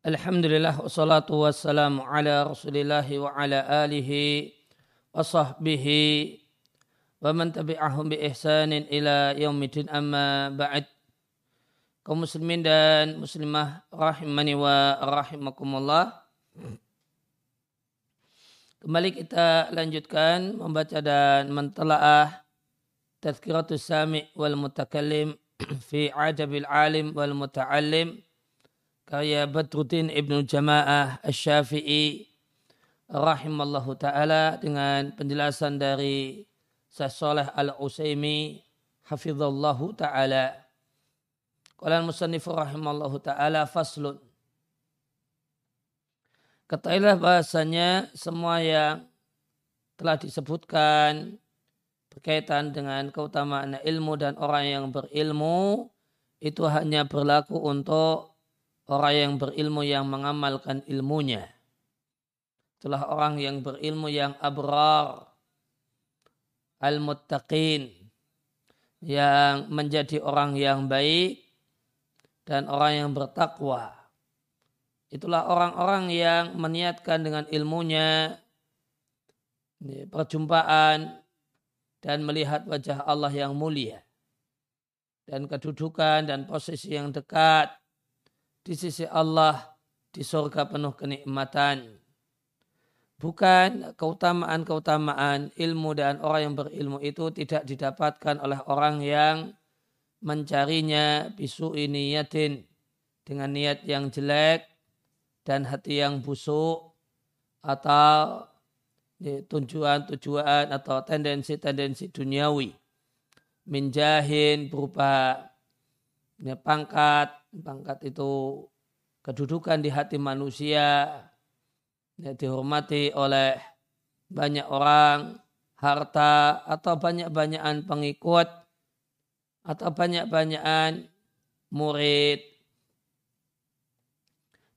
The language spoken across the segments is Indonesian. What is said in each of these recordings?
Alhamdulillah wassalatu wassalamu ala rasulillah wa ala alihi wa sahbihi wa man tabi'ahum bi ihsanin ila yaumidin amma ba'd. Kaum muslimin dan muslimah rahimani wa rahimakumullah. Kembali kita lanjutkan membaca dan mentelaah tazkiratus sami' wal mutakallim fi ajabil alim wal muta'allim karya Badruddin Ibnu Jamaah Asy-Syafi'i rahimallahu taala dengan penjelasan dari Syekh Saleh Al-Utsaimin hafizallahu taala. Qala al-musannif rahimallahu taala faslun. Ketahuilah bahasanya semua yang telah disebutkan berkaitan dengan keutamaan ilmu dan orang yang berilmu itu hanya berlaku untuk orang yang berilmu yang mengamalkan ilmunya. Itulah orang yang berilmu yang abrar, al-muttaqin, yang menjadi orang yang baik dan orang yang bertakwa. Itulah orang-orang yang meniatkan dengan ilmunya perjumpaan dan melihat wajah Allah yang mulia dan kedudukan dan posisi yang dekat di sisi Allah di surga penuh kenikmatan. Bukan keutamaan-keutamaan ilmu dan orang yang berilmu itu tidak didapatkan oleh orang yang mencarinya bisu ini yatin dengan niat yang jelek dan hati yang busuk atau tujuan-tujuan atau tendensi-tendensi duniawi. Minjahin berupa pangkat, pangkat itu kedudukan di hati manusia ya, dihormati oleh banyak orang, harta atau banyak-banyakan pengikut atau banyak-banyakan murid.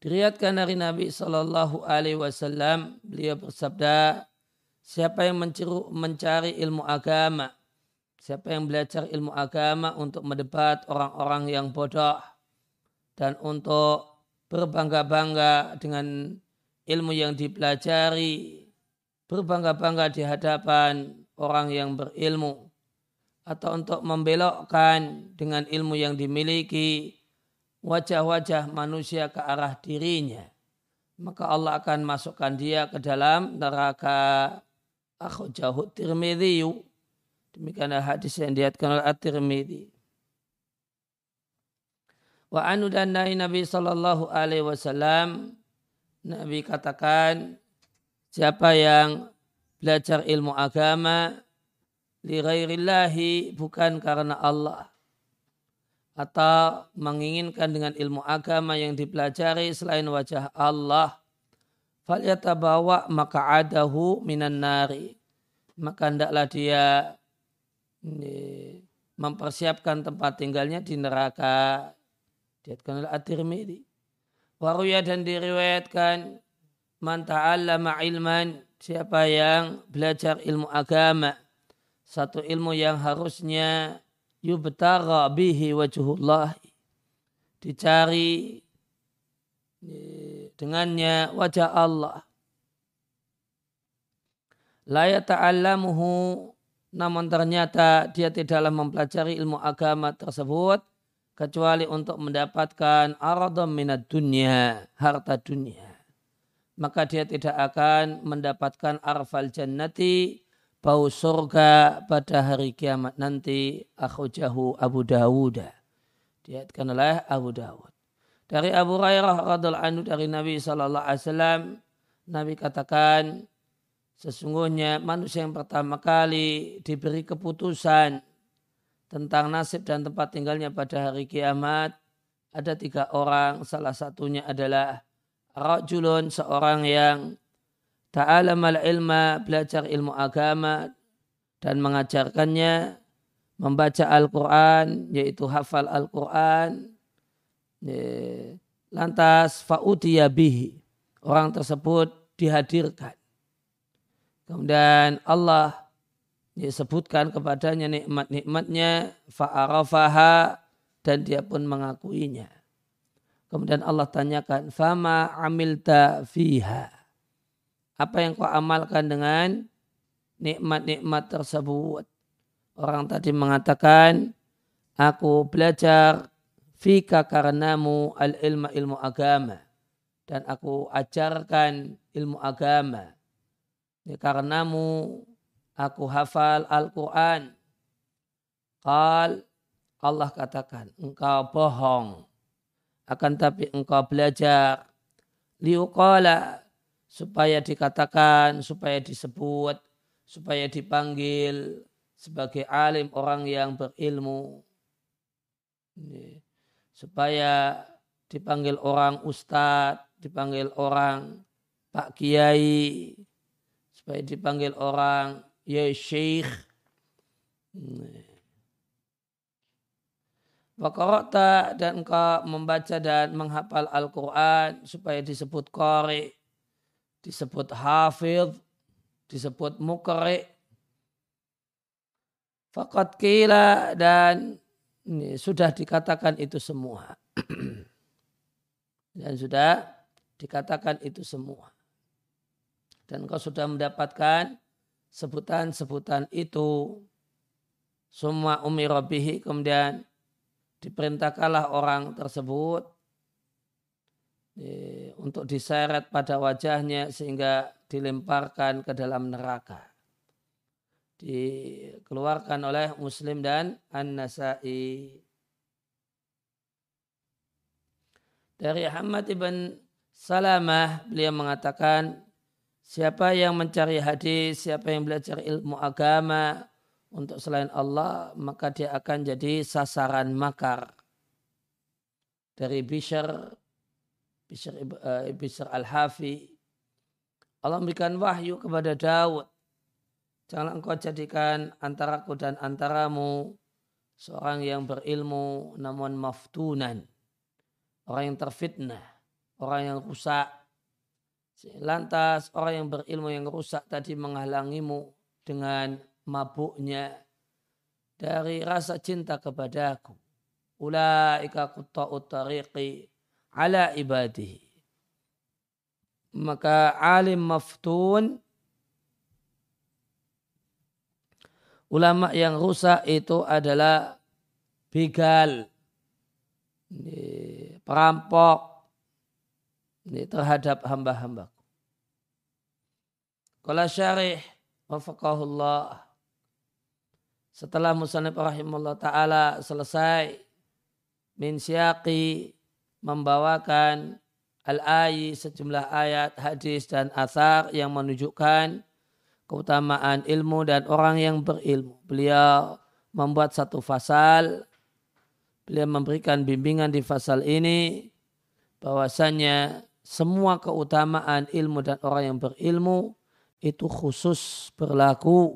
Diriatkan dari Nabi Shallallahu Alaihi Wasallam beliau bersabda, siapa yang mencari ilmu agama, siapa yang belajar ilmu agama untuk mendebat orang-orang yang bodoh, dan untuk berbangga-bangga dengan ilmu yang dipelajari, berbangga-bangga di hadapan orang yang berilmu, atau untuk membelokkan dengan ilmu yang dimiliki wajah-wajah manusia ke arah dirinya, maka Allah akan masukkan dia ke dalam neraka. Akhrajahu tirmidhi demikian hadis yang diatkan oleh at-tirmidhi Wa anu dan dari Nabi Sallallahu Alaihi Wasallam. Nabi katakan siapa yang belajar ilmu agama li ghairillahi bukan karena Allah atau menginginkan dengan ilmu agama yang dipelajari selain wajah Allah falyatabawa maka adahu minan nari. Maka hendaklah dia mempersiapkan tempat tinggalnya di neraka Diatkan oleh At-Tirmidhi. Waruya dan diriwayatkan man ta'allama ilman siapa yang belajar ilmu agama. Satu ilmu yang harusnya yubtara bihi wajhullah dicari dengannya wajah Allah. La yata'allamuhu namun ternyata dia tidaklah mempelajari ilmu agama tersebut kecuali untuk mendapatkan aradam minat dunia, harta dunia. Maka dia tidak akan mendapatkan arfal jannati, bau surga pada hari kiamat nanti. Akhujahu Abu Dawud. Diatkan oleh Abu Dawud. Dari Abu Hurairah radhiallahu anhu dari Nabi sallallahu alaihi wasallam Nabi katakan sesungguhnya manusia yang pertama kali diberi keputusan tentang nasib dan tempat tinggalnya pada hari kiamat ada tiga orang. Salah satunya adalah rajulun seorang yang ta'alamal ilma belajar ilmu agama dan mengajarkannya membaca Al-Quran yaitu hafal Al-Quran. Lantas fa'utiya bihi. Orang tersebut dihadirkan. Kemudian Allah disebutkan kepadanya nikmat-nikmatnya fa'arafaha dan dia pun mengakuinya. Kemudian Allah tanyakan, "Fama amilta fiha?" Apa yang kau amalkan dengan nikmat-nikmat tersebut? Orang tadi mengatakan, "Aku belajar fika karenamu al-ilma ilmu agama." Dan aku ajarkan ilmu agama. Ya, karenamu aku hafal Al-Quran. Qal Allah katakan, engkau bohong akan tapi engkau belajar liuqala supaya dikatakan, supaya disebut, supaya dipanggil sebagai alim orang yang berilmu. Supaya dipanggil orang ustadz, dipanggil orang pak kiai, supaya dipanggil orang ya syekh. Wakarokta dan engkau membaca dan menghafal Al-Quran supaya disebut kori, disebut hafidh, disebut mukri. Fakat kila dan ini, sudah dikatakan itu semua. dan sudah dikatakan itu semua. Dan engkau sudah mendapatkan sebutan-sebutan itu semua umi robihi kemudian diperintahkanlah orang tersebut untuk diseret pada wajahnya sehingga dilemparkan ke dalam neraka. Dikeluarkan oleh Muslim dan An-Nasai. Dari Ahmad ibn Salamah beliau mengatakan siapa yang mencari hadis, siapa yang belajar ilmu agama, untuk selain Allah, maka dia akan jadi sasaran makar dari Bishr, uh, Bishr Al-Hafi. Allah memberikan wahyu kepada Daud. Janganlah engkau jadikan antaraku dan antaramu seorang yang berilmu namun maftunan. Orang yang terfitnah, orang yang rusak. Lantas orang yang berilmu yang rusak tadi menghalangimu dengan mabuknya dari rasa cinta kepadaku. Ulaika kutta'u tariqi ala ibadihi. Maka alim maftun ulama yang rusak itu adalah begal, perampok terhadap hamba-hambaku. Kalau syarih wafakahullah setelah Musanib rahimahullah ta'ala selesai min syaqi membawakan al-ayi sejumlah ayat, hadis dan asar yang menunjukkan keutamaan ilmu dan orang yang berilmu. Beliau membuat satu fasal, beliau memberikan bimbingan di fasal ini bahwasanya semua keutamaan ilmu dan orang yang berilmu itu khusus berlaku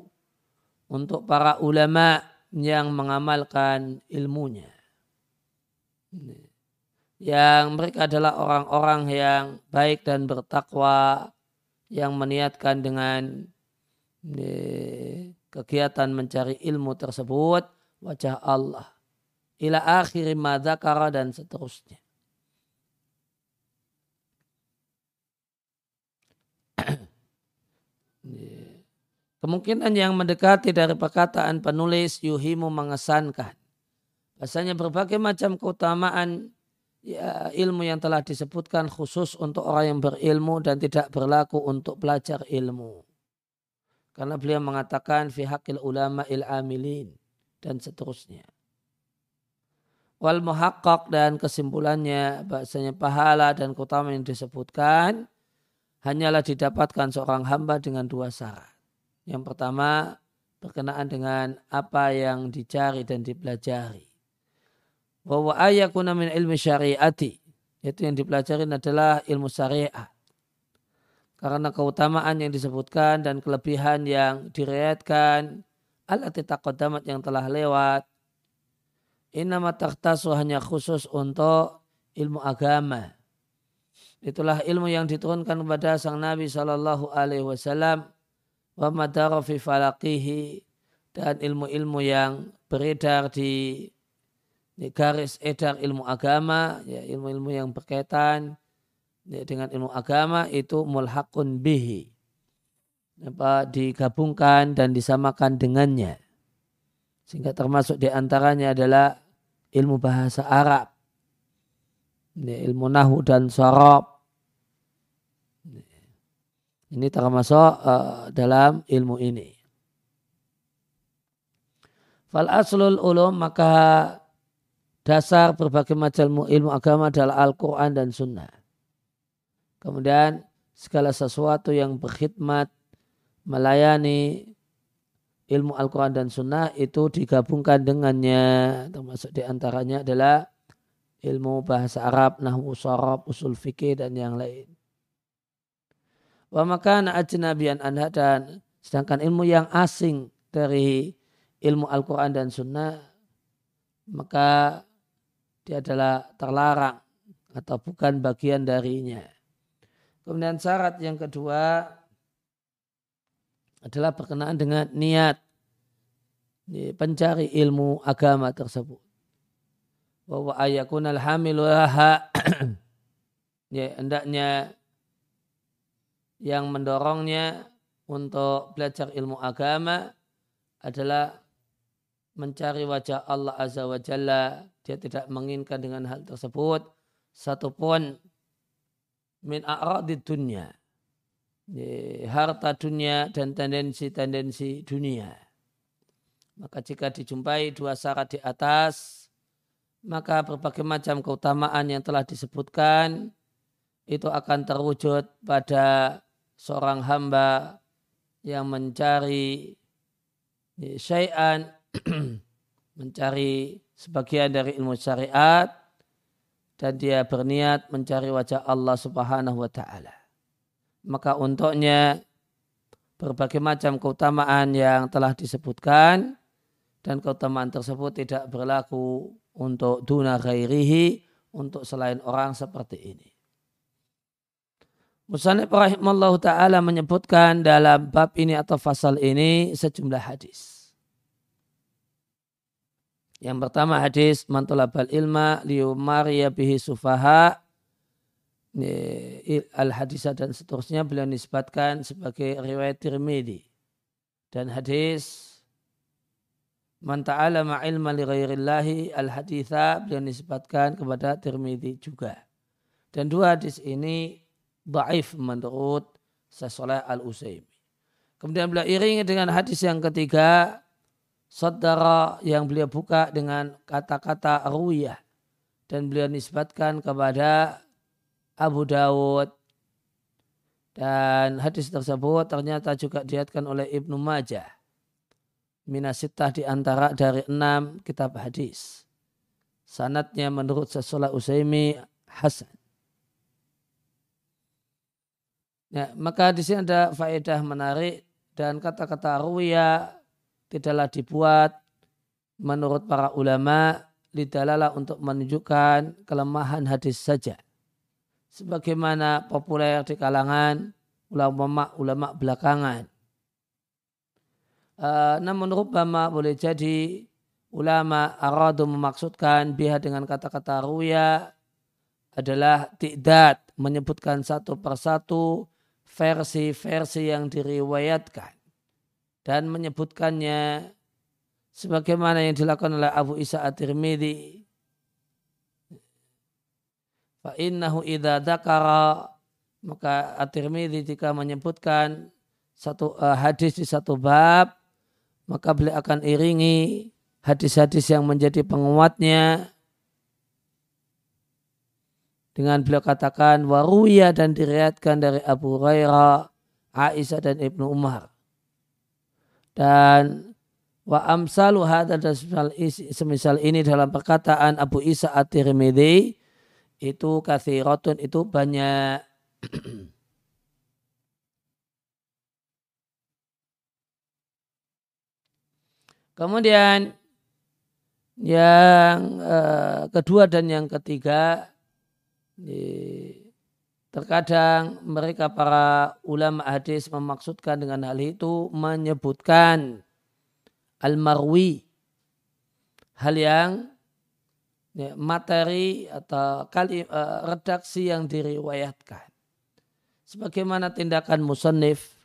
untuk para ulama yang mengamalkan ilmunya. Yang mereka adalah orang-orang yang baik dan bertakwa, yang meniatkan dengan kegiatan mencari ilmu tersebut wajah Allah. Ila akhiri madzakara dan seterusnya. Kemungkinan yang mendekati dari perkataan penulis yuhimu mengesankan. Bahasanya berbagai macam keutamaan ya, ilmu yang telah disebutkan khusus untuk orang yang berilmu dan tidak berlaku untuk belajar ilmu. Karena beliau mengatakan fi hakil ulama il amilin dan seterusnya. Wal muhakkak dan kesimpulannya bahasanya pahala dan keutamaan yang disebutkan hanyalah didapatkan seorang hamba dengan dua syarat. Yang pertama berkenaan dengan apa yang dicari dan dipelajari. Bahwa ayakuna min ilmu syariati. Itu yang dipelajari adalah ilmu syariat. Karena keutamaan yang disebutkan dan kelebihan yang diriatkan alati taqaddamat yang telah lewat. Innama takhtasu hanya khusus untuk ilmu agama. Itulah ilmu yang diturunkan kepada sang Nabi Shallallahu Alaihi Wasallam wa madara falaqihi dan ilmu-ilmu yang beredar di garis edar ilmu agama, ya, ilmu-ilmu yang berkaitan ya, dengan ilmu agama itu mulhakun bihi. Apa, digabungkan dan disamakan dengannya. Sehingga termasuk di antaranya adalah ilmu bahasa Arab. Ya, ilmu nahu dan sorab. Ini termasuk uh, dalam ilmu ini. Fal aslul ulum maka dasar berbagai macam ilmu agama adalah Al-Quran dan Sunnah. Kemudian segala sesuatu yang berkhidmat melayani ilmu Al-Quran dan Sunnah itu digabungkan dengannya. Termasuk di antaranya adalah ilmu bahasa Arab, nahwu sorab, usul fikih dan yang lain. Wa makana ajnabian anha dan sedangkan ilmu yang asing dari ilmu Al-Quran dan Sunnah maka dia adalah terlarang atau bukan bagian darinya. Kemudian syarat yang kedua adalah berkenaan dengan niat pencari ilmu agama tersebut. Bahwa ayakun alhamilulaha ya hendaknya yang mendorongnya untuk belajar ilmu agama adalah mencari wajah Allah Azza wa Jalla. Dia tidak menginginkan dengan hal tersebut satupun min a'radi dunia. Harta dunia dan tendensi-tendensi dunia. Maka jika dijumpai dua syarat di atas, maka berbagai macam keutamaan yang telah disebutkan itu akan terwujud pada seorang hamba yang mencari syai'an mencari sebagian dari ilmu syariat dan dia berniat mencari wajah Allah Subhanahu wa taala. Maka untuknya berbagai macam keutamaan yang telah disebutkan dan keutamaan tersebut tidak berlaku untuk duna ghairihi untuk selain orang seperti ini. Musanib rahimallahu ta'ala menyebutkan dalam bab ini atau fasal ini sejumlah hadis. Yang pertama hadis mantulabal ilma liumariya bihi sufaha. Al hadisah dan seterusnya beliau nisbatkan sebagai riwayat Tirmidzi. Dan hadis man ta'alama ilma li ghairillahi al haditha beliau nisbatkan kepada Tirmidzi juga. Dan dua hadis ini dhaif menurut Sasoleh al Usaimi kemudian beliau iringi dengan hadis yang ketiga saudara yang beliau buka dengan kata-kata ruwiyah dan beliau nisbatkan kepada Abu Dawud. Dan hadis tersebut ternyata juga diatkan oleh Ibnu Majah. Minasitah di antara dari enam kitab hadis. Sanatnya menurut Sasolah Usaimi Hasan Ya, maka di sini ada faedah menarik dan kata-kata ruwiyah tidaklah dibuat menurut para ulama lidalalah untuk menunjukkan kelemahan hadis saja. Sebagaimana populer di kalangan ulama-ulama belakangan. Uh, namun rubama boleh jadi ulama aradu memaksudkan biha dengan kata-kata ruya adalah tidak menyebutkan satu persatu versi-versi yang diriwayatkan dan menyebutkannya sebagaimana yang dilakukan oleh Abu Isa At-Tirmidzi. Fa innahu idza maka At-Tirmidzi jika menyebutkan satu uh, hadis di satu bab maka beliau akan iringi hadis-hadis yang menjadi penguatnya dengan beliau katakan waruya dan diriatkan dari Abu Hurairah, Aisyah dan Ibnu Umar. Dan wa amsalu hadza dan semisal ini dalam perkataan Abu Isa At-Tirmidzi itu kathiratun itu banyak Kemudian yang uh, kedua dan yang ketiga Terkadang mereka para ulama hadis memaksudkan dengan hal itu menyebutkan al-marwi hal yang ya, materi atau kali uh, redaksi yang diriwayatkan. Sebagaimana tindakan musonif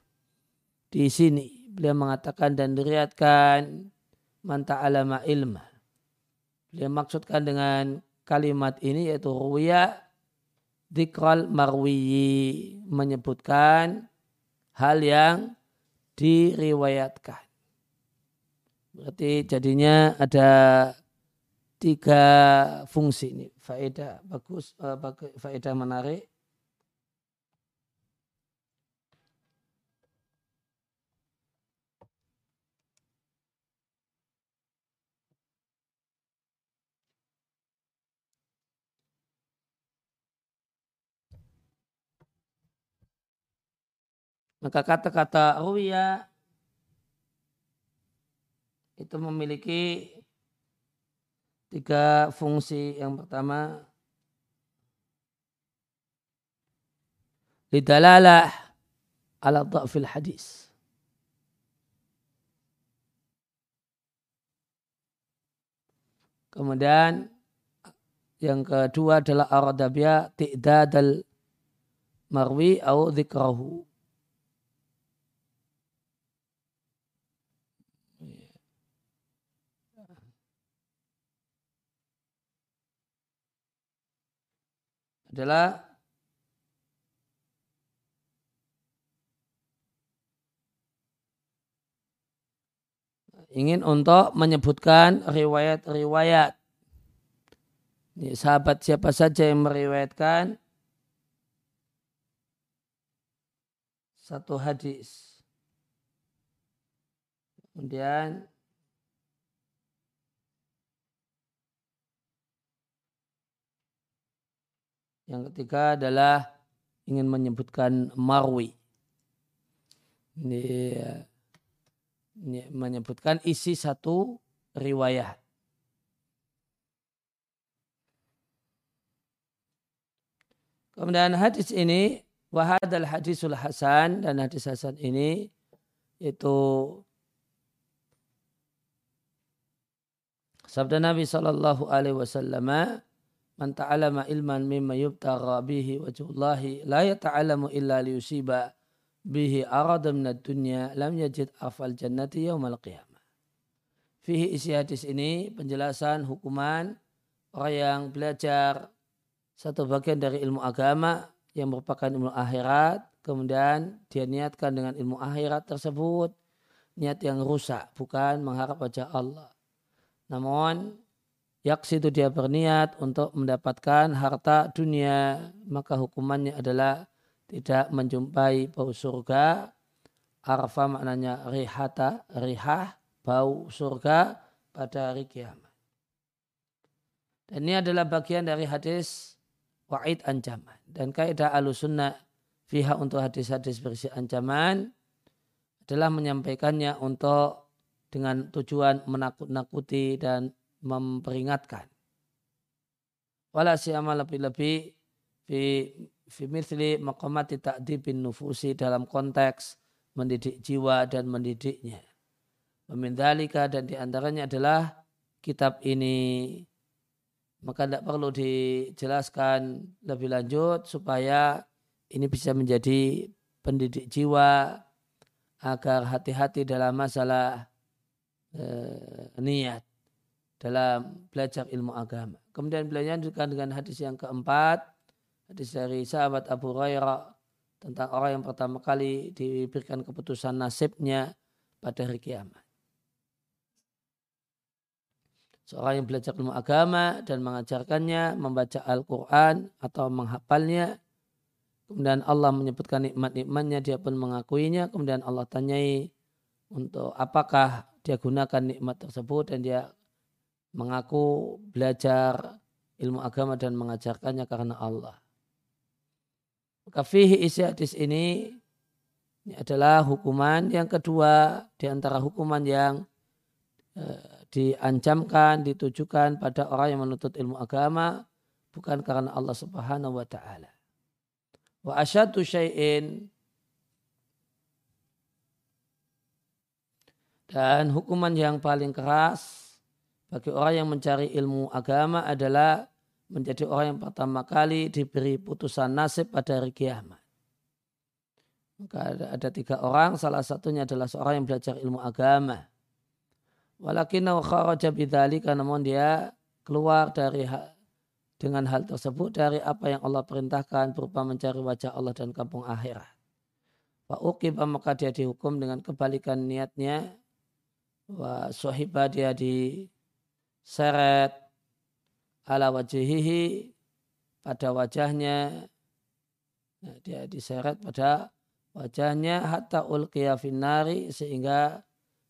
di sini. Beliau mengatakan dan diriatkan manta alama ilma. Beliau maksudkan dengan kalimat ini yaitu ruya dikral marwiyi menyebutkan hal yang diriwayatkan. Berarti jadinya ada tiga fungsi ini. Faedah bagus, uh, faedah menarik. Maka kata-kata ruya itu memiliki tiga fungsi. Yang pertama, lidalalah ala dha'fil hadis. Kemudian yang kedua adalah aradabia ti'dadal marwi au dzikrahu. Adalah ingin untuk menyebutkan riwayat-riwayat. Sahabat siapa saja yang meriwayatkan satu hadis. Kemudian Yang ketiga adalah ingin menyebutkan marwi. Ini, ini menyebutkan isi satu riwayat. Kemudian hadis ini wahadal hadisul hasan dan hadis hasan ini itu sabda Nabi Wasallam man ta'alama ilman mimma yubtagha bihi wajhullahi la yata'alamu illa liyusiba bihi arada minad dunya lam yajid afal jannati yaumal qiyamah. Fihi isi hadis ini penjelasan hukuman orang yang belajar satu bagian dari ilmu agama yang merupakan ilmu akhirat, kemudian dia niatkan dengan ilmu akhirat tersebut niat yang rusak, bukan mengharap wajah Allah. Namun Yaks itu dia berniat untuk mendapatkan harta dunia, maka hukumannya adalah tidak menjumpai bau surga. Arfa maknanya rihata, rihah, bau surga pada hari kiamat. Dan ini adalah bagian dari hadis wa'id ancaman. Dan kaidah alusunnah fiha untuk hadis-hadis berisi ancaman adalah menyampaikannya untuk dengan tujuan menakut-nakuti dan memperingatkan. Wala siyama lebih-lebih fi fi mithli maqamati ta'dibin nufusi dalam konteks mendidik jiwa dan mendidiknya. Memindalika dan di antaranya adalah kitab ini maka tidak perlu dijelaskan lebih lanjut supaya ini bisa menjadi pendidik jiwa agar hati-hati dalam masalah eh, niat dalam belajar ilmu agama. Kemudian beliau lanjutkan dengan hadis yang keempat, hadis dari sahabat Abu Hurairah tentang orang yang pertama kali diberikan keputusan nasibnya pada hari kiamat. Seorang yang belajar ilmu agama dan mengajarkannya, membaca Al-Quran atau menghafalnya, kemudian Allah menyebutkan nikmat-nikmatnya, dia pun mengakuinya, kemudian Allah tanyai untuk apakah dia gunakan nikmat tersebut dan dia mengaku belajar ilmu agama dan mengajarkannya karena Allah. Maka fihi isi hadis ini, ini adalah hukuman yang kedua di antara hukuman yang eh, diancamkan, ditujukan pada orang yang menuntut ilmu agama bukan karena Allah Subhanahu wa taala. Wa asyadu syai'in dan hukuman yang paling keras bagi orang yang mencari ilmu agama adalah menjadi orang yang pertama kali diberi putusan nasib pada hari kiamat. Maka ada, ada tiga orang, salah satunya adalah seorang yang belajar ilmu agama. Walakinau kharaja bidzalika namun dia keluar dari dengan hal tersebut dari apa yang Allah perintahkan berupa mencari wajah Allah dan kampung akhirat. Wa uqibah maka dia dihukum dengan kebalikan niatnya. Wa suhibah dia diseret ala wajihihi pada wajahnya. Nah, dia diseret pada wajahnya hatta ulqiya finnari sehingga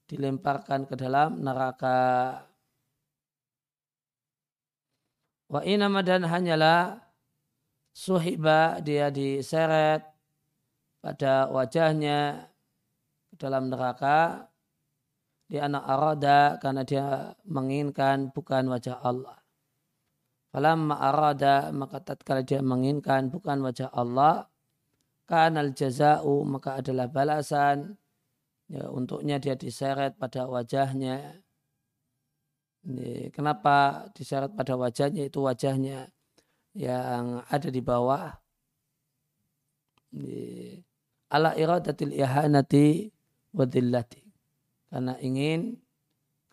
dilemparkan ke dalam neraka. Wa inama dan hanyalah suhiba dia diseret pada wajahnya ke dalam neraka di anak arada karena dia menginginkan bukan wajah Allah. Falamma arada maka tatkala dia menginginkan bukan wajah Allah, kanal jaza'u maka adalah balasan ya, untuknya dia diseret pada wajahnya. Ini, kenapa diseret pada wajahnya itu wajahnya yang ada di bawah. Ini, ala iradatil ihanati wadillati. Karena ingin,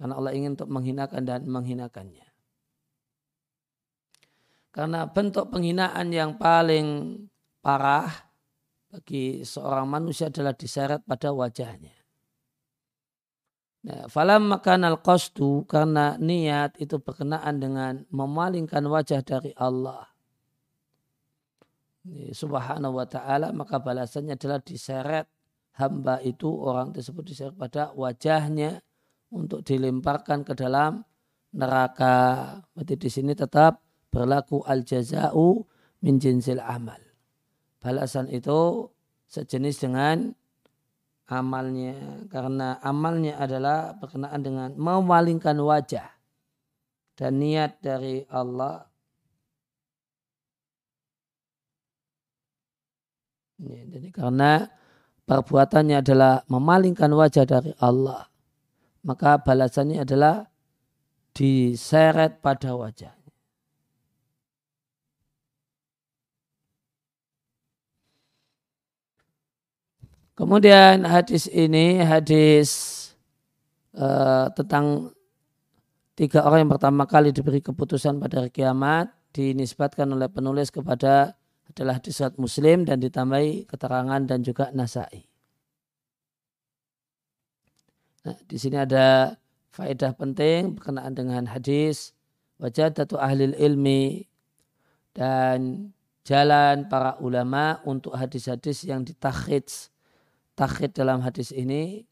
karena Allah ingin untuk menghinakan dan menghinakannya. Karena bentuk penghinaan yang paling parah bagi seorang manusia adalah diseret pada wajahnya. Nah, falam makan al karena niat itu berkenaan dengan memalingkan wajah dari Allah subhanahu wa ta'ala maka balasannya adalah diseret hamba itu orang tersebut diseret pada wajahnya untuk dilemparkan ke dalam neraka. Berarti di sini tetap berlaku al jazau min jinsil amal. Balasan itu sejenis dengan amalnya karena amalnya adalah berkenaan dengan memalingkan wajah dan niat dari Allah Ya, jadi karena perbuatannya adalah memalingkan wajah dari Allah, maka balasannya adalah diseret pada wajahnya. Kemudian hadis ini hadis uh, tentang tiga orang yang pertama kali diberi keputusan pada hari kiamat dinisbatkan oleh penulis kepada adalah di surat Muslim dan ditambahi keterangan dan juga Nasai. Nah, di sini ada faedah penting berkenaan dengan hadis wajadatu ahli ilmi dan jalan para ulama untuk hadis-hadis yang ditakhid. Takhid dalam hadis ini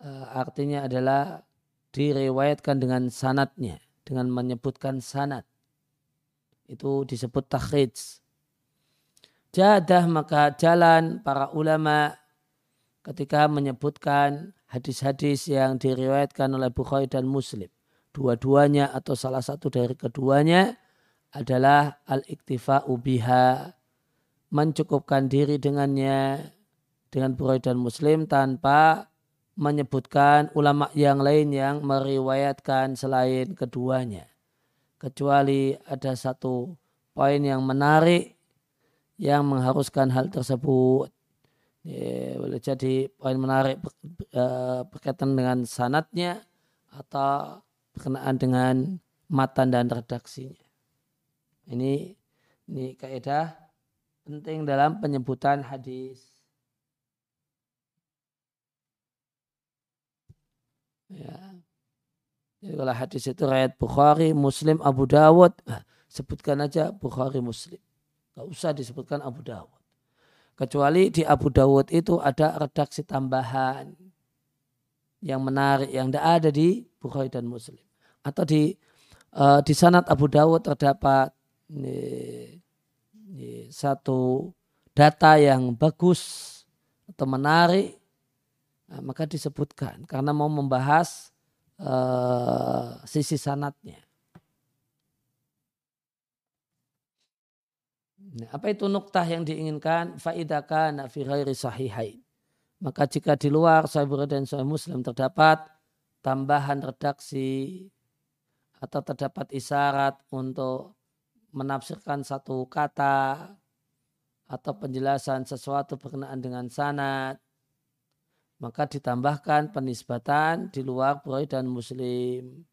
uh, artinya adalah diriwayatkan dengan sanatnya dengan menyebutkan sanat. Itu disebut takhid jadah maka jalan para ulama ketika menyebutkan hadis-hadis yang diriwayatkan oleh Bukhari dan Muslim. Dua-duanya atau salah satu dari keduanya adalah al-iktifa'u biha. Mencukupkan diri dengannya dengan Bukhari dan Muslim tanpa menyebutkan ulama yang lain yang meriwayatkan selain keduanya. Kecuali ada satu poin yang menarik yang mengharuskan hal tersebut. Ya, boleh jadi poin menarik eh, berkaitan dengan sanatnya atau berkenaan dengan matan dan redaksinya. Ini ini kaidah penting dalam penyebutan hadis. Ya. Jadi kalau hadis itu riwayat Bukhari, Muslim, Abu Dawud, nah, sebutkan aja Bukhari, Muslim. Gak usah disebutkan Abu Dawud. Kecuali di Abu Dawud itu ada redaksi tambahan yang menarik yang tidak ada di Bukhari dan Muslim. Atau di uh, di sanad Abu Dawud terdapat ini, ini, satu data yang bagus atau menarik, nah, maka disebutkan karena mau membahas uh, sisi sanatnya. Nah, apa itu nuktah yang diinginkan? Faidaka fi ghairi sahihain. Maka jika di luar Sahih Bukhari dan Sahih Muslim terdapat tambahan redaksi atau terdapat isyarat untuk menafsirkan satu kata atau penjelasan sesuatu berkenaan dengan sanad maka ditambahkan penisbatan di luar Bukhari dan Muslim.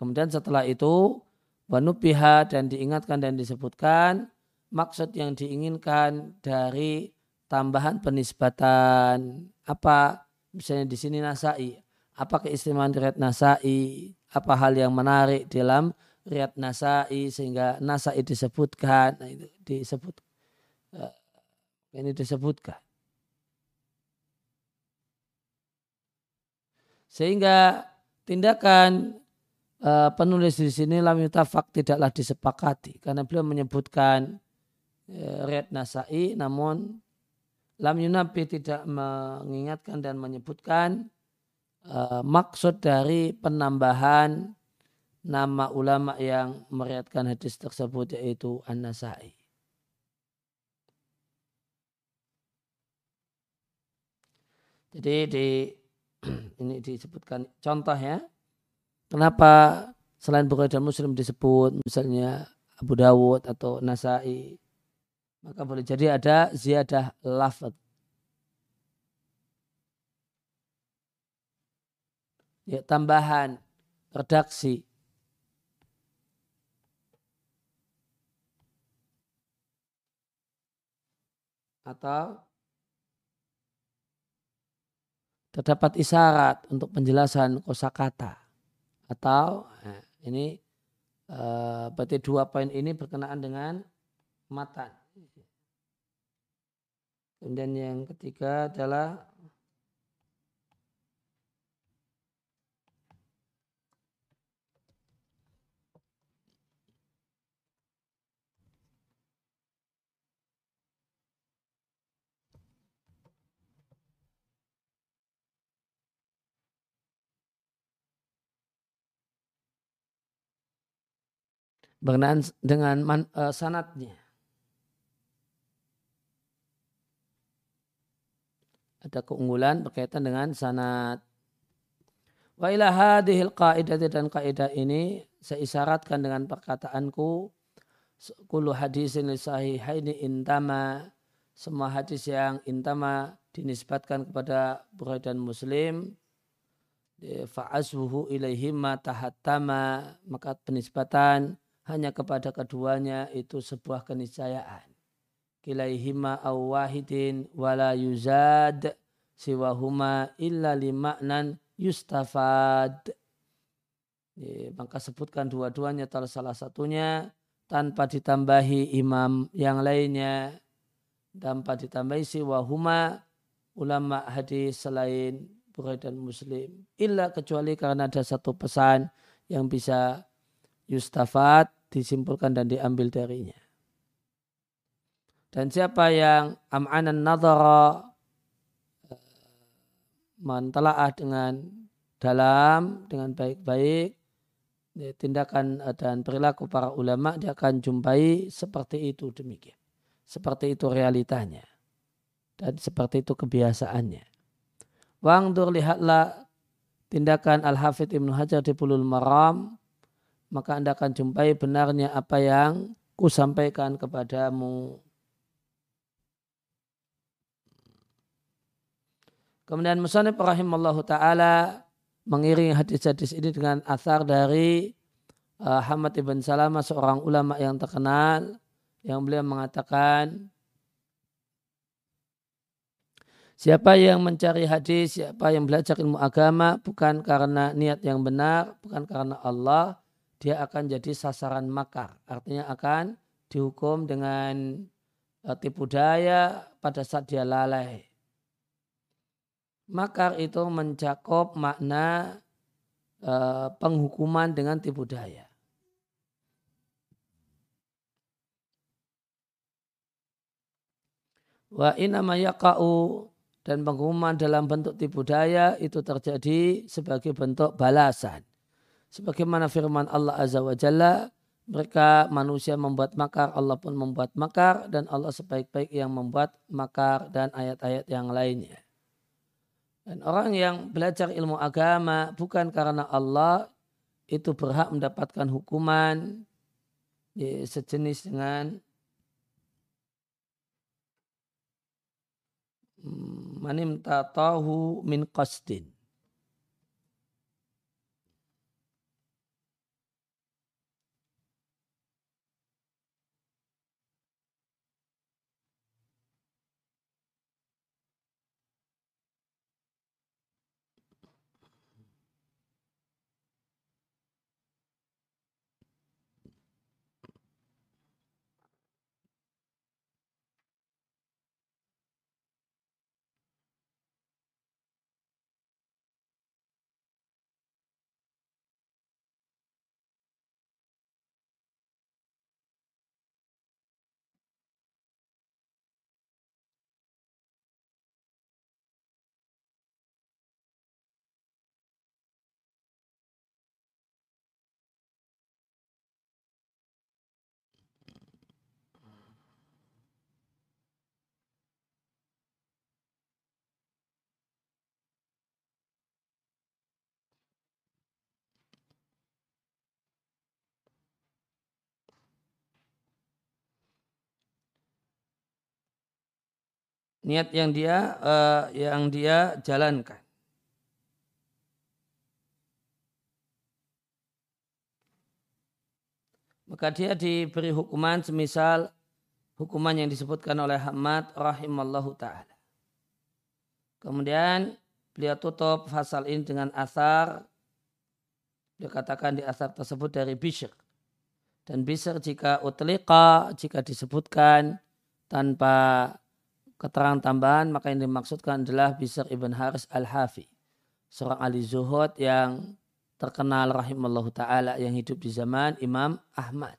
Kemudian setelah itu wanubiha dan diingatkan dan disebutkan maksud yang diinginkan dari tambahan penisbatan. Apa misalnya di sini nasai apa keistimewaan riat nasai apa hal yang menarik dalam riat nasai sehingga nasai disebutkan nah itu disebut eh, ini disebutkan. Sehingga tindakan uh, penulis di sini lam yutafak tidaklah disepakati karena beliau menyebutkan uh, riat nasai namun lam yunabi tidak mengingatkan dan menyebutkan uh, maksud dari penambahan nama ulama yang meriatkan hadis tersebut yaitu An-Nasai. Jadi di ini disebutkan contoh ya. Kenapa selain Bukhari dan Muslim disebut misalnya Abu Dawud atau Nasai. Maka boleh jadi ada ziyadah lafad. Ya, tambahan redaksi atau terdapat isyarat untuk penjelasan kosakata atau nah, ini uh, berarti dua poin ini berkenaan dengan matan. Kemudian yang ketiga adalah berkenaan dengan man, uh, sanatnya. Ada keunggulan berkaitan dengan sanat. Wa ila hadhil qaidah dan kaidah ini saya isyaratkan dengan perkataanku kullu hadisin sahihaini intama semua hadis yang intama dinisbatkan kepada Bukhari dan Muslim fa'azhuhu ilaihima tahattama maka penisbatan hanya kepada keduanya itu sebuah keniscayaan. Kilaihima awwahidin wala yuzad siwahuma illa limaknan yustafad. Maka sebutkan dua-duanya atau salah satunya tanpa ditambahi imam yang lainnya tanpa ditambahi siwahuma ulama hadis selain Bukhari dan Muslim illa kecuali karena ada satu pesan yang bisa yustafat disimpulkan dan diambil darinya. Dan siapa yang am'anan nadhara eh, mentelaah dengan dalam, dengan baik-baik, ya, tindakan eh, dan perilaku para ulama dia akan jumpai seperti itu demikian. Seperti itu realitanya. Dan seperti itu kebiasaannya. Wangdur lihatlah tindakan Al-Hafidh Ibnu Hajar di Pulul Maram maka Anda akan jumpai benarnya apa yang ku sampaikan kepadamu. Kemudian Musanib rahimallahu ta'ala mengiringi hadis-hadis ini dengan asar dari uh, Hamad ibn Salamah seorang ulama yang terkenal yang beliau mengatakan Siapa yang mencari hadis, siapa yang belajar ilmu agama bukan karena niat yang benar, bukan karena Allah, dia akan jadi sasaran makar. Artinya akan dihukum dengan uh, tipu daya pada saat dia lalai. Makar itu mencakup makna uh, penghukuman dengan tipu daya. Wa inama yaka'u dan penghukuman dalam bentuk tipu daya itu terjadi sebagai bentuk balasan Sebagaimana firman Allah Azza wa Jalla, mereka manusia membuat makar, Allah pun membuat makar, dan Allah sebaik-baik yang membuat makar dan ayat-ayat yang lainnya. Dan orang yang belajar ilmu agama bukan karena Allah itu berhak mendapatkan hukuman ya, sejenis dengan manim tatahu min qasdin. Niat yang dia uh, yang dia jalankan. Maka dia diberi hukuman semisal hukuman yang disebutkan oleh Hamad rahimallahu taala. Kemudian beliau tutup pasal ini dengan asar dia katakan di asar tersebut dari Bishr. Dan Bishr jika utlika, jika disebutkan tanpa keterangan tambahan maka yang dimaksudkan adalah Bisr ibn Haris al-Hafi. Seorang ahli zuhud yang terkenal rahimallahu ta'ala yang hidup di zaman Imam Ahmad.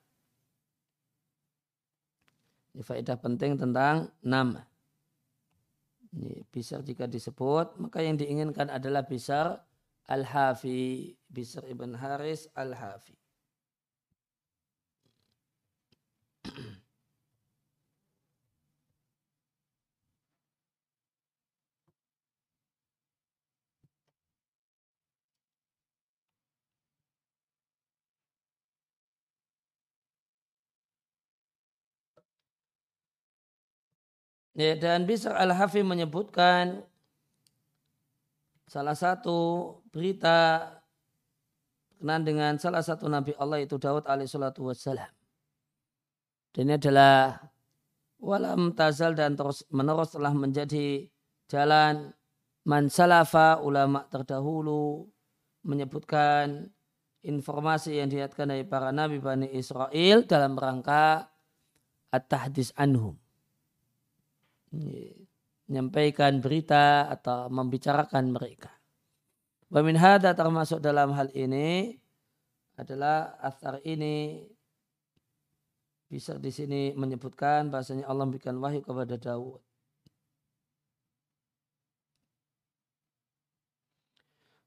Ini faedah penting tentang nama. Ini Bisr jika disebut maka yang diinginkan adalah Bisr al-Hafi. Bisr ibn Haris al-Hafi. Ya, dan bisa Al-Hafi menyebutkan salah satu berita berkenaan dengan salah satu Nabi Allah itu Daud alaihissalatu wassalam. Dan ini adalah walam tazal dan terus menerus telah menjadi jalan man salafa ulama terdahulu menyebutkan informasi yang dihatkan dari para nabi Bani Israel dalam rangka at-tahdis anhum menyampaikan berita atau membicarakan mereka. Wamin hada termasuk dalam hal ini adalah asar ini bisa di sini menyebutkan bahasanya Allah memberikan wahyu kepada Daud.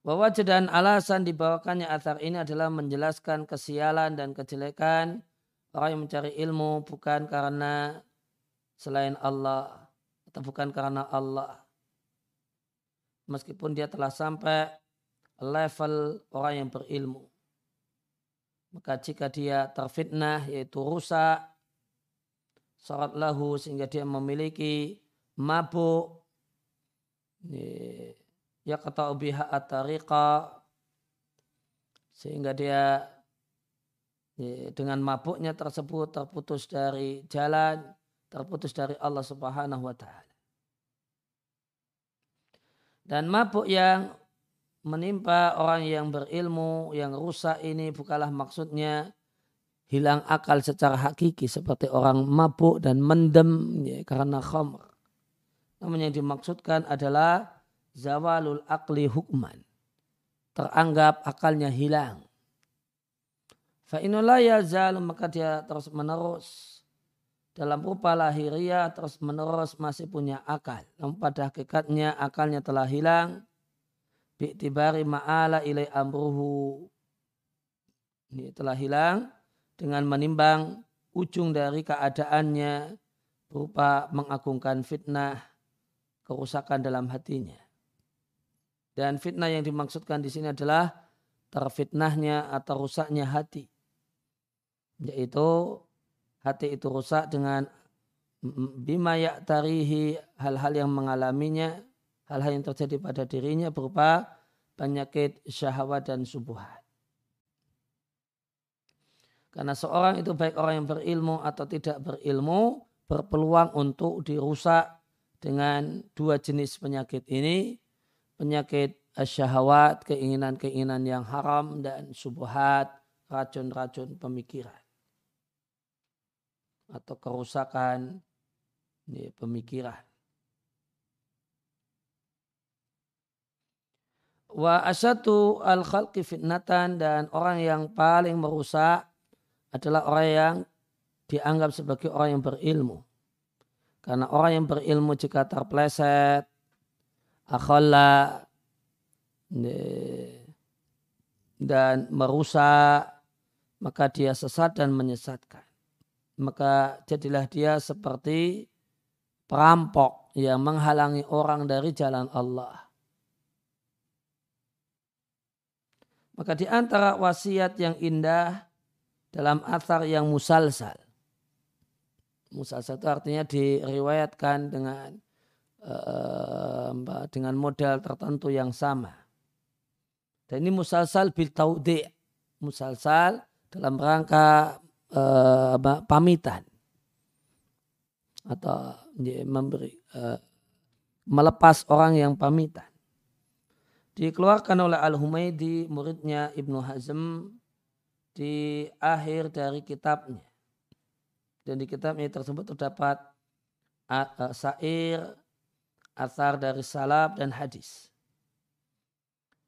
Bahwa dan alasan dibawakannya asar ini adalah menjelaskan kesialan dan kejelekan orang yang mencari ilmu bukan karena selain Allah atau bukan karena Allah. Meskipun dia telah sampai level orang yang berilmu. Maka jika dia terfitnah yaitu rusak, syarat lahu sehingga dia memiliki mabuk, ya kata ubiha atariqa, sehingga dia dengan mabuknya tersebut terputus dari jalan, terputus dari Allah Subhanahu wa taala. Dan mabuk yang menimpa orang yang berilmu, yang rusak ini bukanlah maksudnya hilang akal secara hakiki seperti orang mabuk dan mendem ya, karena khamr. Namun yang dimaksudkan adalah zawalul akli hukman. Teranggap akalnya hilang. Fa'inullah ya maka dia terus menerus dalam rupa lahiriah terus menerus masih punya akal. Namun pada hakikatnya akalnya telah hilang. Bi'tibari ma'ala ilai amruhu. Ini telah hilang dengan menimbang ujung dari keadaannya berupa mengagungkan fitnah kerusakan dalam hatinya. Dan fitnah yang dimaksudkan di sini adalah terfitnahnya atau rusaknya hati. Yaitu hati itu rusak dengan bima tarihi hal-hal yang mengalaminya, hal-hal yang terjadi pada dirinya berupa penyakit syahwat dan subuhat. Karena seorang itu baik orang yang berilmu atau tidak berilmu berpeluang untuk dirusak dengan dua jenis penyakit ini. Penyakit syahwat, keinginan-keinginan yang haram dan subuhat, racun-racun pemikiran. Atau kerusakan ini, pemikiran. Wa asatu al khalqi fitnatan dan orang yang paling merusak adalah orang yang dianggap sebagai orang yang berilmu. Karena orang yang berilmu jika terpleset, akhalla, dan merusak, maka dia sesat dan menyesatkan. Maka jadilah dia seperti perampok yang menghalangi orang dari jalan Allah. Maka di antara wasiat yang indah dalam asar yang musalsal. Musalsal itu artinya diriwayatkan dengan uh, dengan model tertentu yang sama. Dan ini musalsal bil taudi. Musalsal dalam rangka uh, pamitan atau memberi uh, melepas orang yang pamitan. Dikeluarkan oleh Al-Humaydi muridnya Ibnu Hazm di akhir dari kitabnya. Dan di kitabnya tersebut terdapat sair, asar dari salaf dan hadis.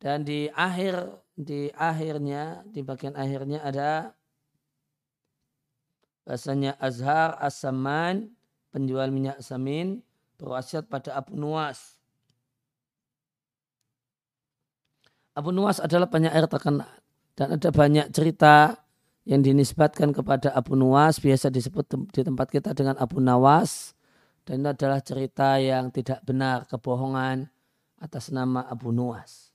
Dan di akhir di akhirnya di bagian akhirnya ada bahasanya Azhar As-Saman penjual minyak samin berwasiat pada Abu Nuwas. Abu Nuwas adalah penyair terkenal dan ada banyak cerita yang dinisbatkan kepada Abu Nuwas, biasa disebut di tempat kita dengan Abu Nawas. Dan itu adalah cerita yang tidak benar, kebohongan atas nama Abu Nuwas.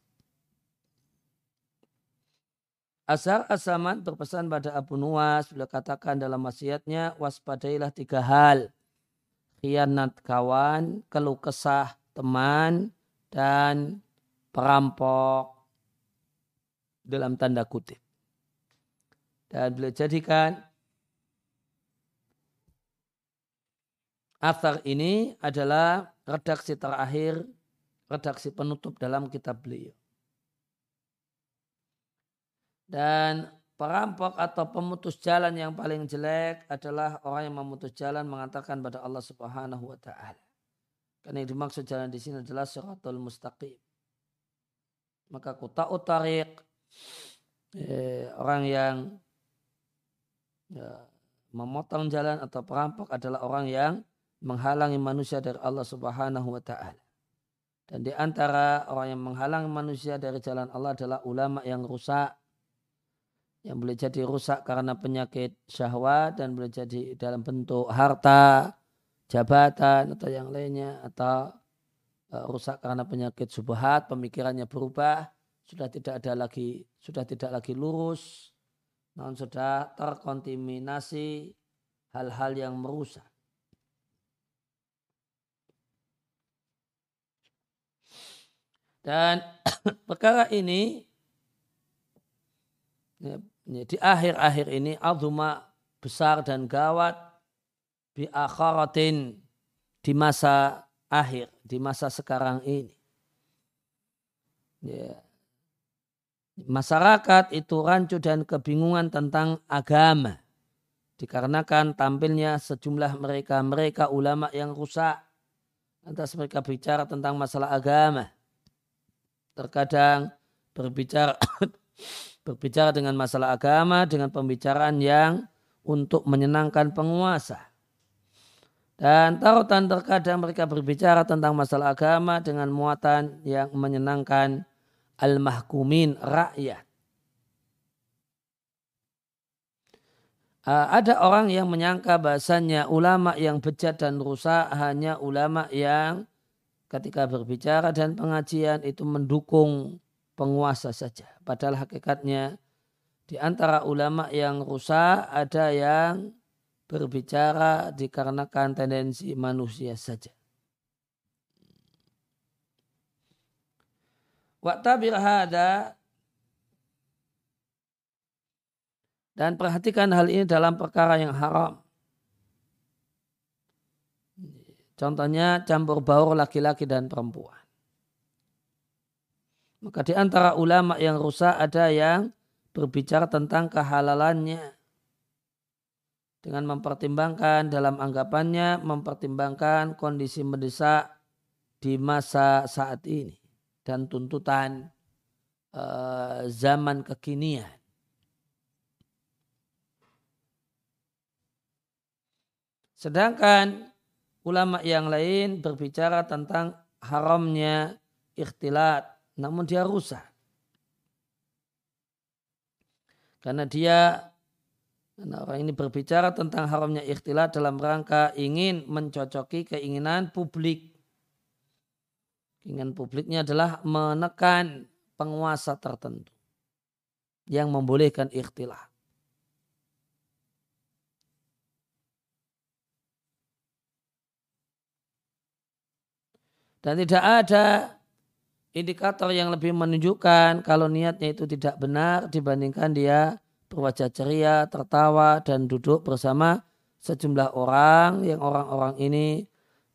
Asar Asaman berpesan pada Abu Nuwas, beliau katakan dalam wasiatnya, waspadailah tiga hal. Khianat kawan, keluh kesah teman, dan perampok dalam tanda kutip. Dan beliau jadikan Athar ini adalah redaksi terakhir, redaksi penutup dalam kitab beliau. Dan perampok atau pemutus jalan yang paling jelek adalah orang yang memutus jalan mengatakan pada Allah Subhanahu wa taala. Karena yang dimaksud jalan di sini adalah suratul mustaqim. Maka kota utarik eh, orang yang ya, memotong jalan atau perampok adalah orang yang menghalangi manusia dari Allah Subhanahu wa taala. Dan di antara orang yang menghalangi manusia dari jalan Allah adalah ulama yang rusak yang boleh jadi rusak karena penyakit syahwat dan boleh jadi dalam bentuk harta, jabatan atau yang lainnya atau uh, rusak karena penyakit subhat, pemikirannya berubah sudah tidak ada lagi sudah tidak lagi lurus namun sudah terkontaminasi hal-hal yang merusak. Dan perkara ini ya, di akhir-akhir ini azuma besar dan gawat bi akharatin di masa akhir di masa sekarang ini ya, masyarakat itu rancu dan kebingungan tentang agama. Dikarenakan tampilnya sejumlah mereka-mereka ulama yang rusak. Lantas mereka bicara tentang masalah agama. Terkadang berbicara berbicara dengan masalah agama dengan pembicaraan yang untuk menyenangkan penguasa. Dan tarutan terkadang mereka berbicara tentang masalah agama dengan muatan yang menyenangkan al-mahkumin rakyat. Uh, ada orang yang menyangka bahasanya ulama yang bejat dan rusak hanya ulama yang ketika berbicara dan pengajian itu mendukung penguasa saja. Padahal hakikatnya di antara ulama yang rusak ada yang berbicara dikarenakan tendensi manusia saja. Waktabir hada dan perhatikan hal ini dalam perkara yang haram. Contohnya campur baur laki-laki dan perempuan. Maka di antara ulama yang rusak ada yang berbicara tentang kehalalannya. Dengan mempertimbangkan dalam anggapannya, mempertimbangkan kondisi mendesak di masa saat ini dan tuntutan uh, zaman kekinian. Sedangkan ulama yang lain berbicara tentang haramnya ikhtilat, namun dia rusak. Karena dia karena orang ini berbicara tentang haramnya ikhtilat dalam rangka ingin mencocoki keinginan publik. Keinginan publiknya adalah menekan penguasa tertentu yang membolehkan ikhtilat. Dan tidak ada indikator yang lebih menunjukkan kalau niatnya itu tidak benar dibandingkan dia berwajah ceria, tertawa, dan duduk bersama sejumlah orang yang orang-orang ini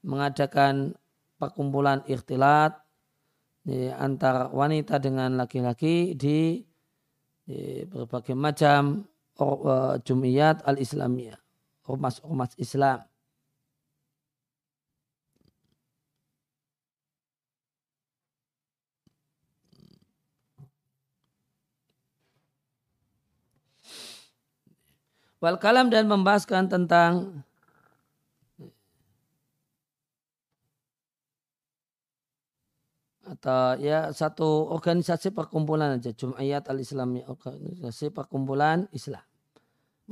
mengadakan perkumpulan ikhtilat ya, antara wanita dengan laki-laki di, di berbagai macam uh, jumiyat al-islamiyah, ormas-ormas Islam. Wal kalam dan membahaskan tentang atau ya satu organisasi perkumpulan aja Jum'iyat al-Islamiyah organisasi perkumpulan Islam.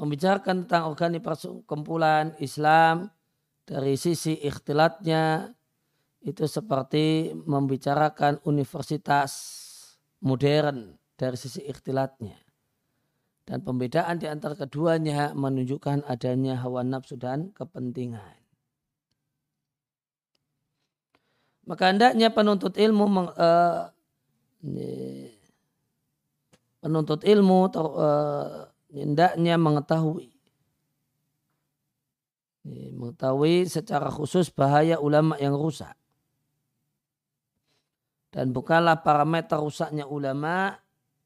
Membicarakan tentang organisasi perkumpulan Islam dari sisi ikhtilatnya itu seperti membicarakan universitas modern dari sisi ikhtilatnya dan pembedaan di antara keduanya menunjukkan adanya hawa nafsu dan kepentingan Maka hendaknya penuntut ilmu meng, uh, penuntut ilmu uh, hendaknya mengetahui mengetahui secara khusus bahaya ulama yang rusak. Dan bukanlah parameter rusaknya ulama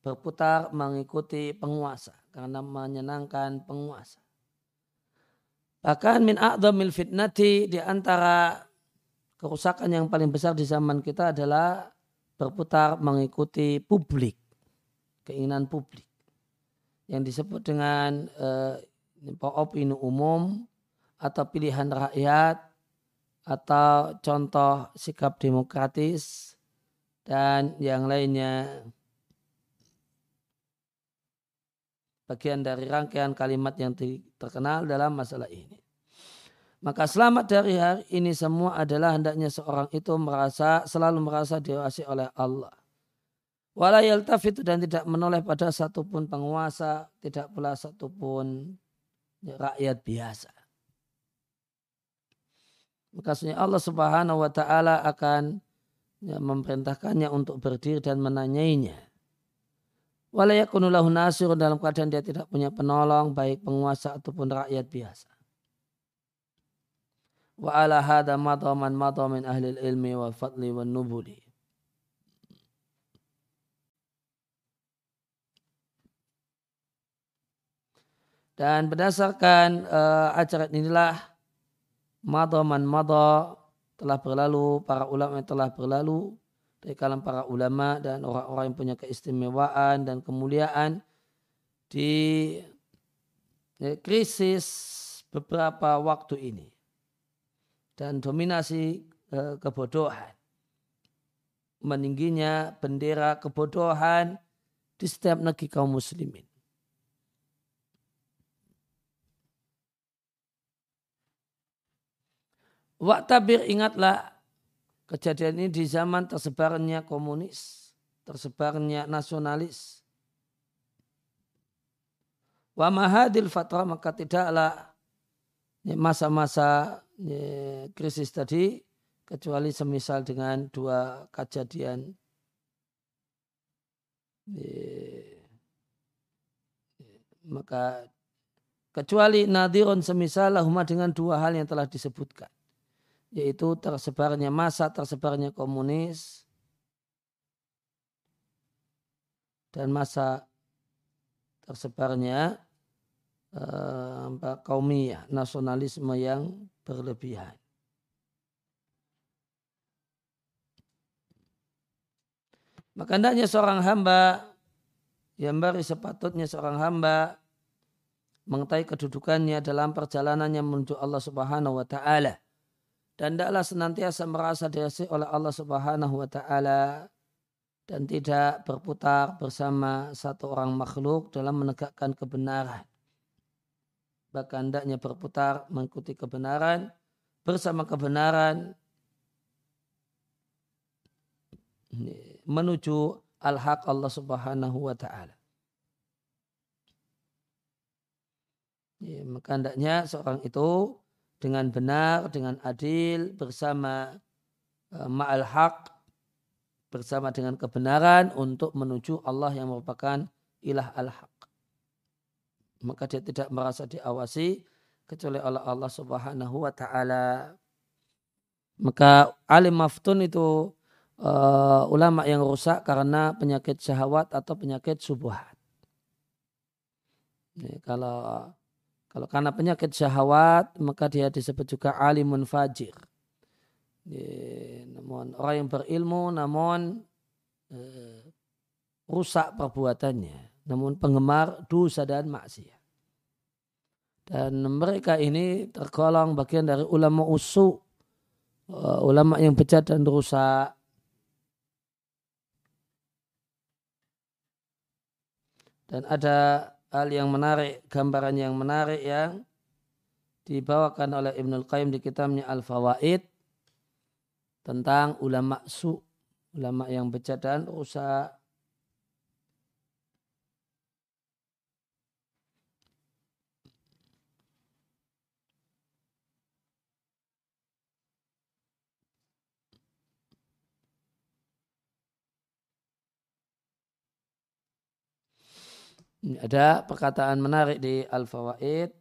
berputar mengikuti penguasa karena menyenangkan penguasa. Bahkan min a'dhamil fitnati di antara kerusakan yang paling besar di zaman kita adalah berputar mengikuti publik, keinginan publik. Yang disebut dengan eh, opini umum atau pilihan rakyat atau contoh sikap demokratis dan yang lainnya bagian dari rangkaian kalimat yang terkenal dalam masalah ini. Maka selamat dari hari ini semua adalah hendaknya seorang itu merasa selalu merasa diawasi oleh Allah. Wala yaltafit dan tidak menoleh pada satupun penguasa, tidak pula satupun rakyat biasa. Maka Allah subhanahu wa ta'ala akan ya, memerintahkannya untuk berdiri dan menanyainya. Walayakunulahu nasir dalam keadaan dia tidak punya penolong baik penguasa ataupun rakyat biasa. Wa ala hada madha man madha min ahli ilmi wal fadli wal nubuli. Dan berdasarkan uh, ajaran inilah madha man madha telah berlalu, para ulama telah berlalu dari kalangan para ulama dan orang-orang yang punya keistimewaan dan kemuliaan di krisis beberapa waktu ini dan dominasi eh, kebodohan. Meningginya bendera kebodohan di setiap negeri kaum muslimin. Waktabir ingatlah kejadian ini di zaman tersebarnya komunis, tersebarnya nasionalis. Wa mahadil fatra maka tidaklah masa-masa krisis tadi kecuali semisal dengan dua kejadian maka kecuali nadirun semisal lahuma dengan dua hal yang telah disebutkan yaitu tersebarnya masa tersebarnya komunis dan masa tersebarnya uh, kaumiyah nasionalisme yang berlebihan. Maka hendaknya seorang hamba yang bari sepatutnya seorang hamba mengetahui kedudukannya dalam perjalanannya menuju Allah Subhanahu wa taala dan tidaklah senantiasa merasa diasihi oleh Allah Subhanahu wa taala dan tidak berputar bersama satu orang makhluk dalam menegakkan kebenaran. Bahkan hendaknya berputar mengikuti kebenaran bersama kebenaran menuju al-haq Allah Subhanahu wa taala. Ya, maka hendaknya seorang itu dengan benar, dengan adil, bersama uh, ma'al haq, bersama dengan kebenaran untuk menuju Allah yang merupakan ilah al-haq. Maka dia tidak merasa diawasi kecuali oleh Allah subhanahu wa ta'ala. Maka alim maftun itu uh, ulama yang rusak karena penyakit syahwat atau penyakit subuhat. Ini kalau kalau karena penyakit syahwat, maka dia disebut juga alimun fajir. namun orang yang berilmu namun eh, rusak perbuatannya. Namun penggemar dosa dan maksiat. Dan mereka ini tergolong bagian dari ulama usu. Uh, ulama yang bejat dan rusak. Dan ada hal yang menarik, gambaran yang menarik yang dibawakan oleh Ibnul Qayyim di kitabnya Al-Fawaid tentang ulama su, ulama yang bejat dan rusak. Ada perkataan menarik di Al-Fawaid.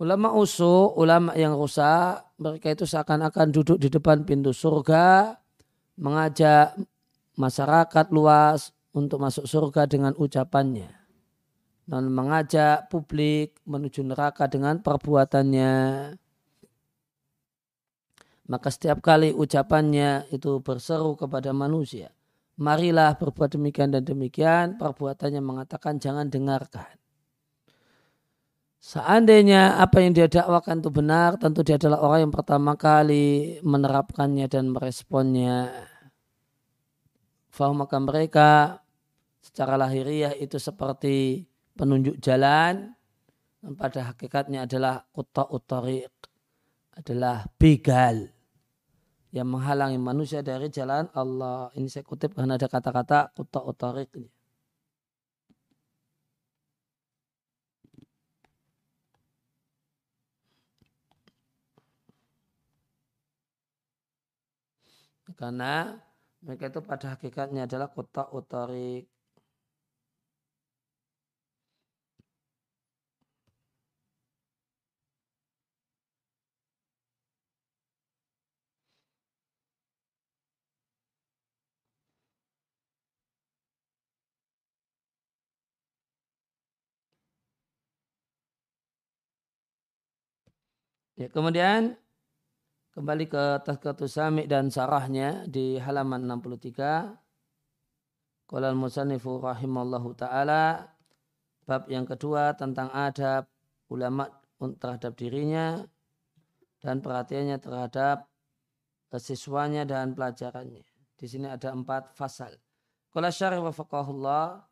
Ulama usu, ulama yang rusak, mereka itu seakan-akan duduk di depan pintu surga, mengajak masyarakat luas untuk masuk surga dengan ucapannya dan mengajak publik menuju neraka dengan perbuatannya. Maka setiap kali ucapannya itu berseru kepada manusia. Marilah berbuat demikian dan demikian, perbuatannya mengatakan jangan dengarkan. Seandainya apa yang dia dakwakan itu benar, tentu dia adalah orang yang pertama kali menerapkannya dan meresponnya. Faham maka mereka secara lahiriah itu seperti penunjuk jalan pada hakikatnya adalah kota utariq adalah begal yang menghalangi manusia dari jalan Allah. Ini saya kutip karena ada kata-kata kota utariq. Karena mereka itu pada hakikatnya adalah kota utariq Ya, kemudian kembali ke Tazkatus Sami dan sarahnya di halaman 63. Qala al-musannifu rahimallahu taala bab yang kedua tentang adab ulama terhadap dirinya dan perhatiannya terhadap siswanya dan pelajarannya. Di sini ada empat fasal. Kala syarih wa faqahullah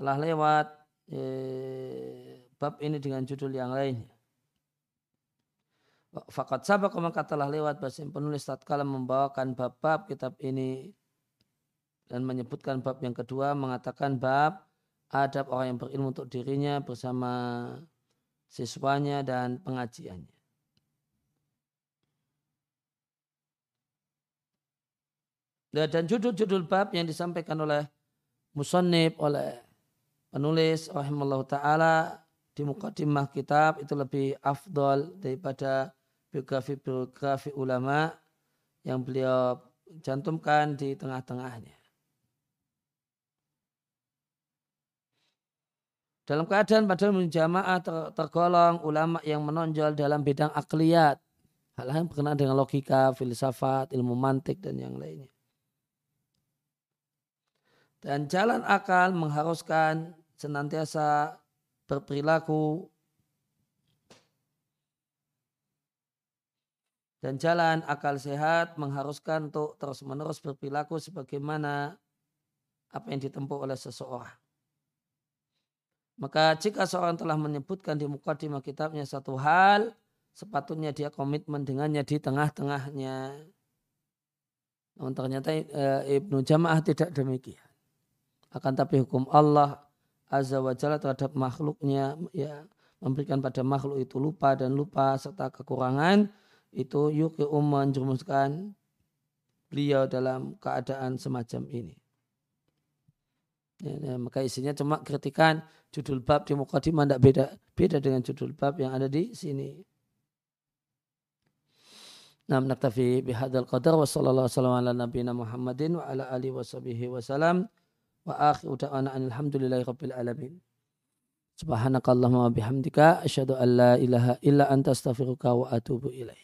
telah lewat eh, bab ini dengan judul yang lainnya. Fakat sabak maka telah lewat bahasa penulis tatkala membawakan bab-bab kitab ini dan menyebutkan bab yang kedua mengatakan bab adab orang yang berilmu untuk dirinya bersama siswanya dan pengajiannya. Dan judul-judul bab yang disampaikan oleh musannib oleh penulis rahimallahu taala di mukadimah kitab itu lebih afdol daripada biografi-biografi ulama yang beliau cantumkan di tengah-tengahnya. Dalam keadaan padahal jamaah ter tergolong ulama yang menonjol dalam bidang akliyat. Hal yang berkenaan dengan logika, filsafat, ilmu mantik, dan yang lainnya. Dan jalan akal mengharuskan senantiasa berperilaku Dan jalan akal sehat mengharuskan untuk terus-menerus berperilaku sebagaimana apa yang ditempuh oleh seseorang. Maka jika seorang telah menyebutkan di mukadimah kitabnya satu hal, sepatutnya dia komitmen dengannya di tengah-tengahnya. Namun ternyata e, Ibnu Jamaah tidak demikian. Akan tapi hukum Allah Azza wa Jalla terhadap makhluknya ya memberikan pada makhluk itu lupa dan lupa serta kekurangan itu yuki menjerumuskan beliau dalam keadaan semacam ini. Ya, ya, maka isinya cuma kritikan judul bab di mukadimah tidak beda beda dengan judul bab yang ada di sini. Nah, naktafi bihadzal qadar wa sallallahu wasallam ala nabiyina Muhammadin wa ala alihi wa sahbihi wa salam wa akhiru da'wana alhamdulillahi rabbil alamin. Subhanakallahumma bihamdika asyhadu an la ilaha illa anta astaghfiruka wa atubu ilaik.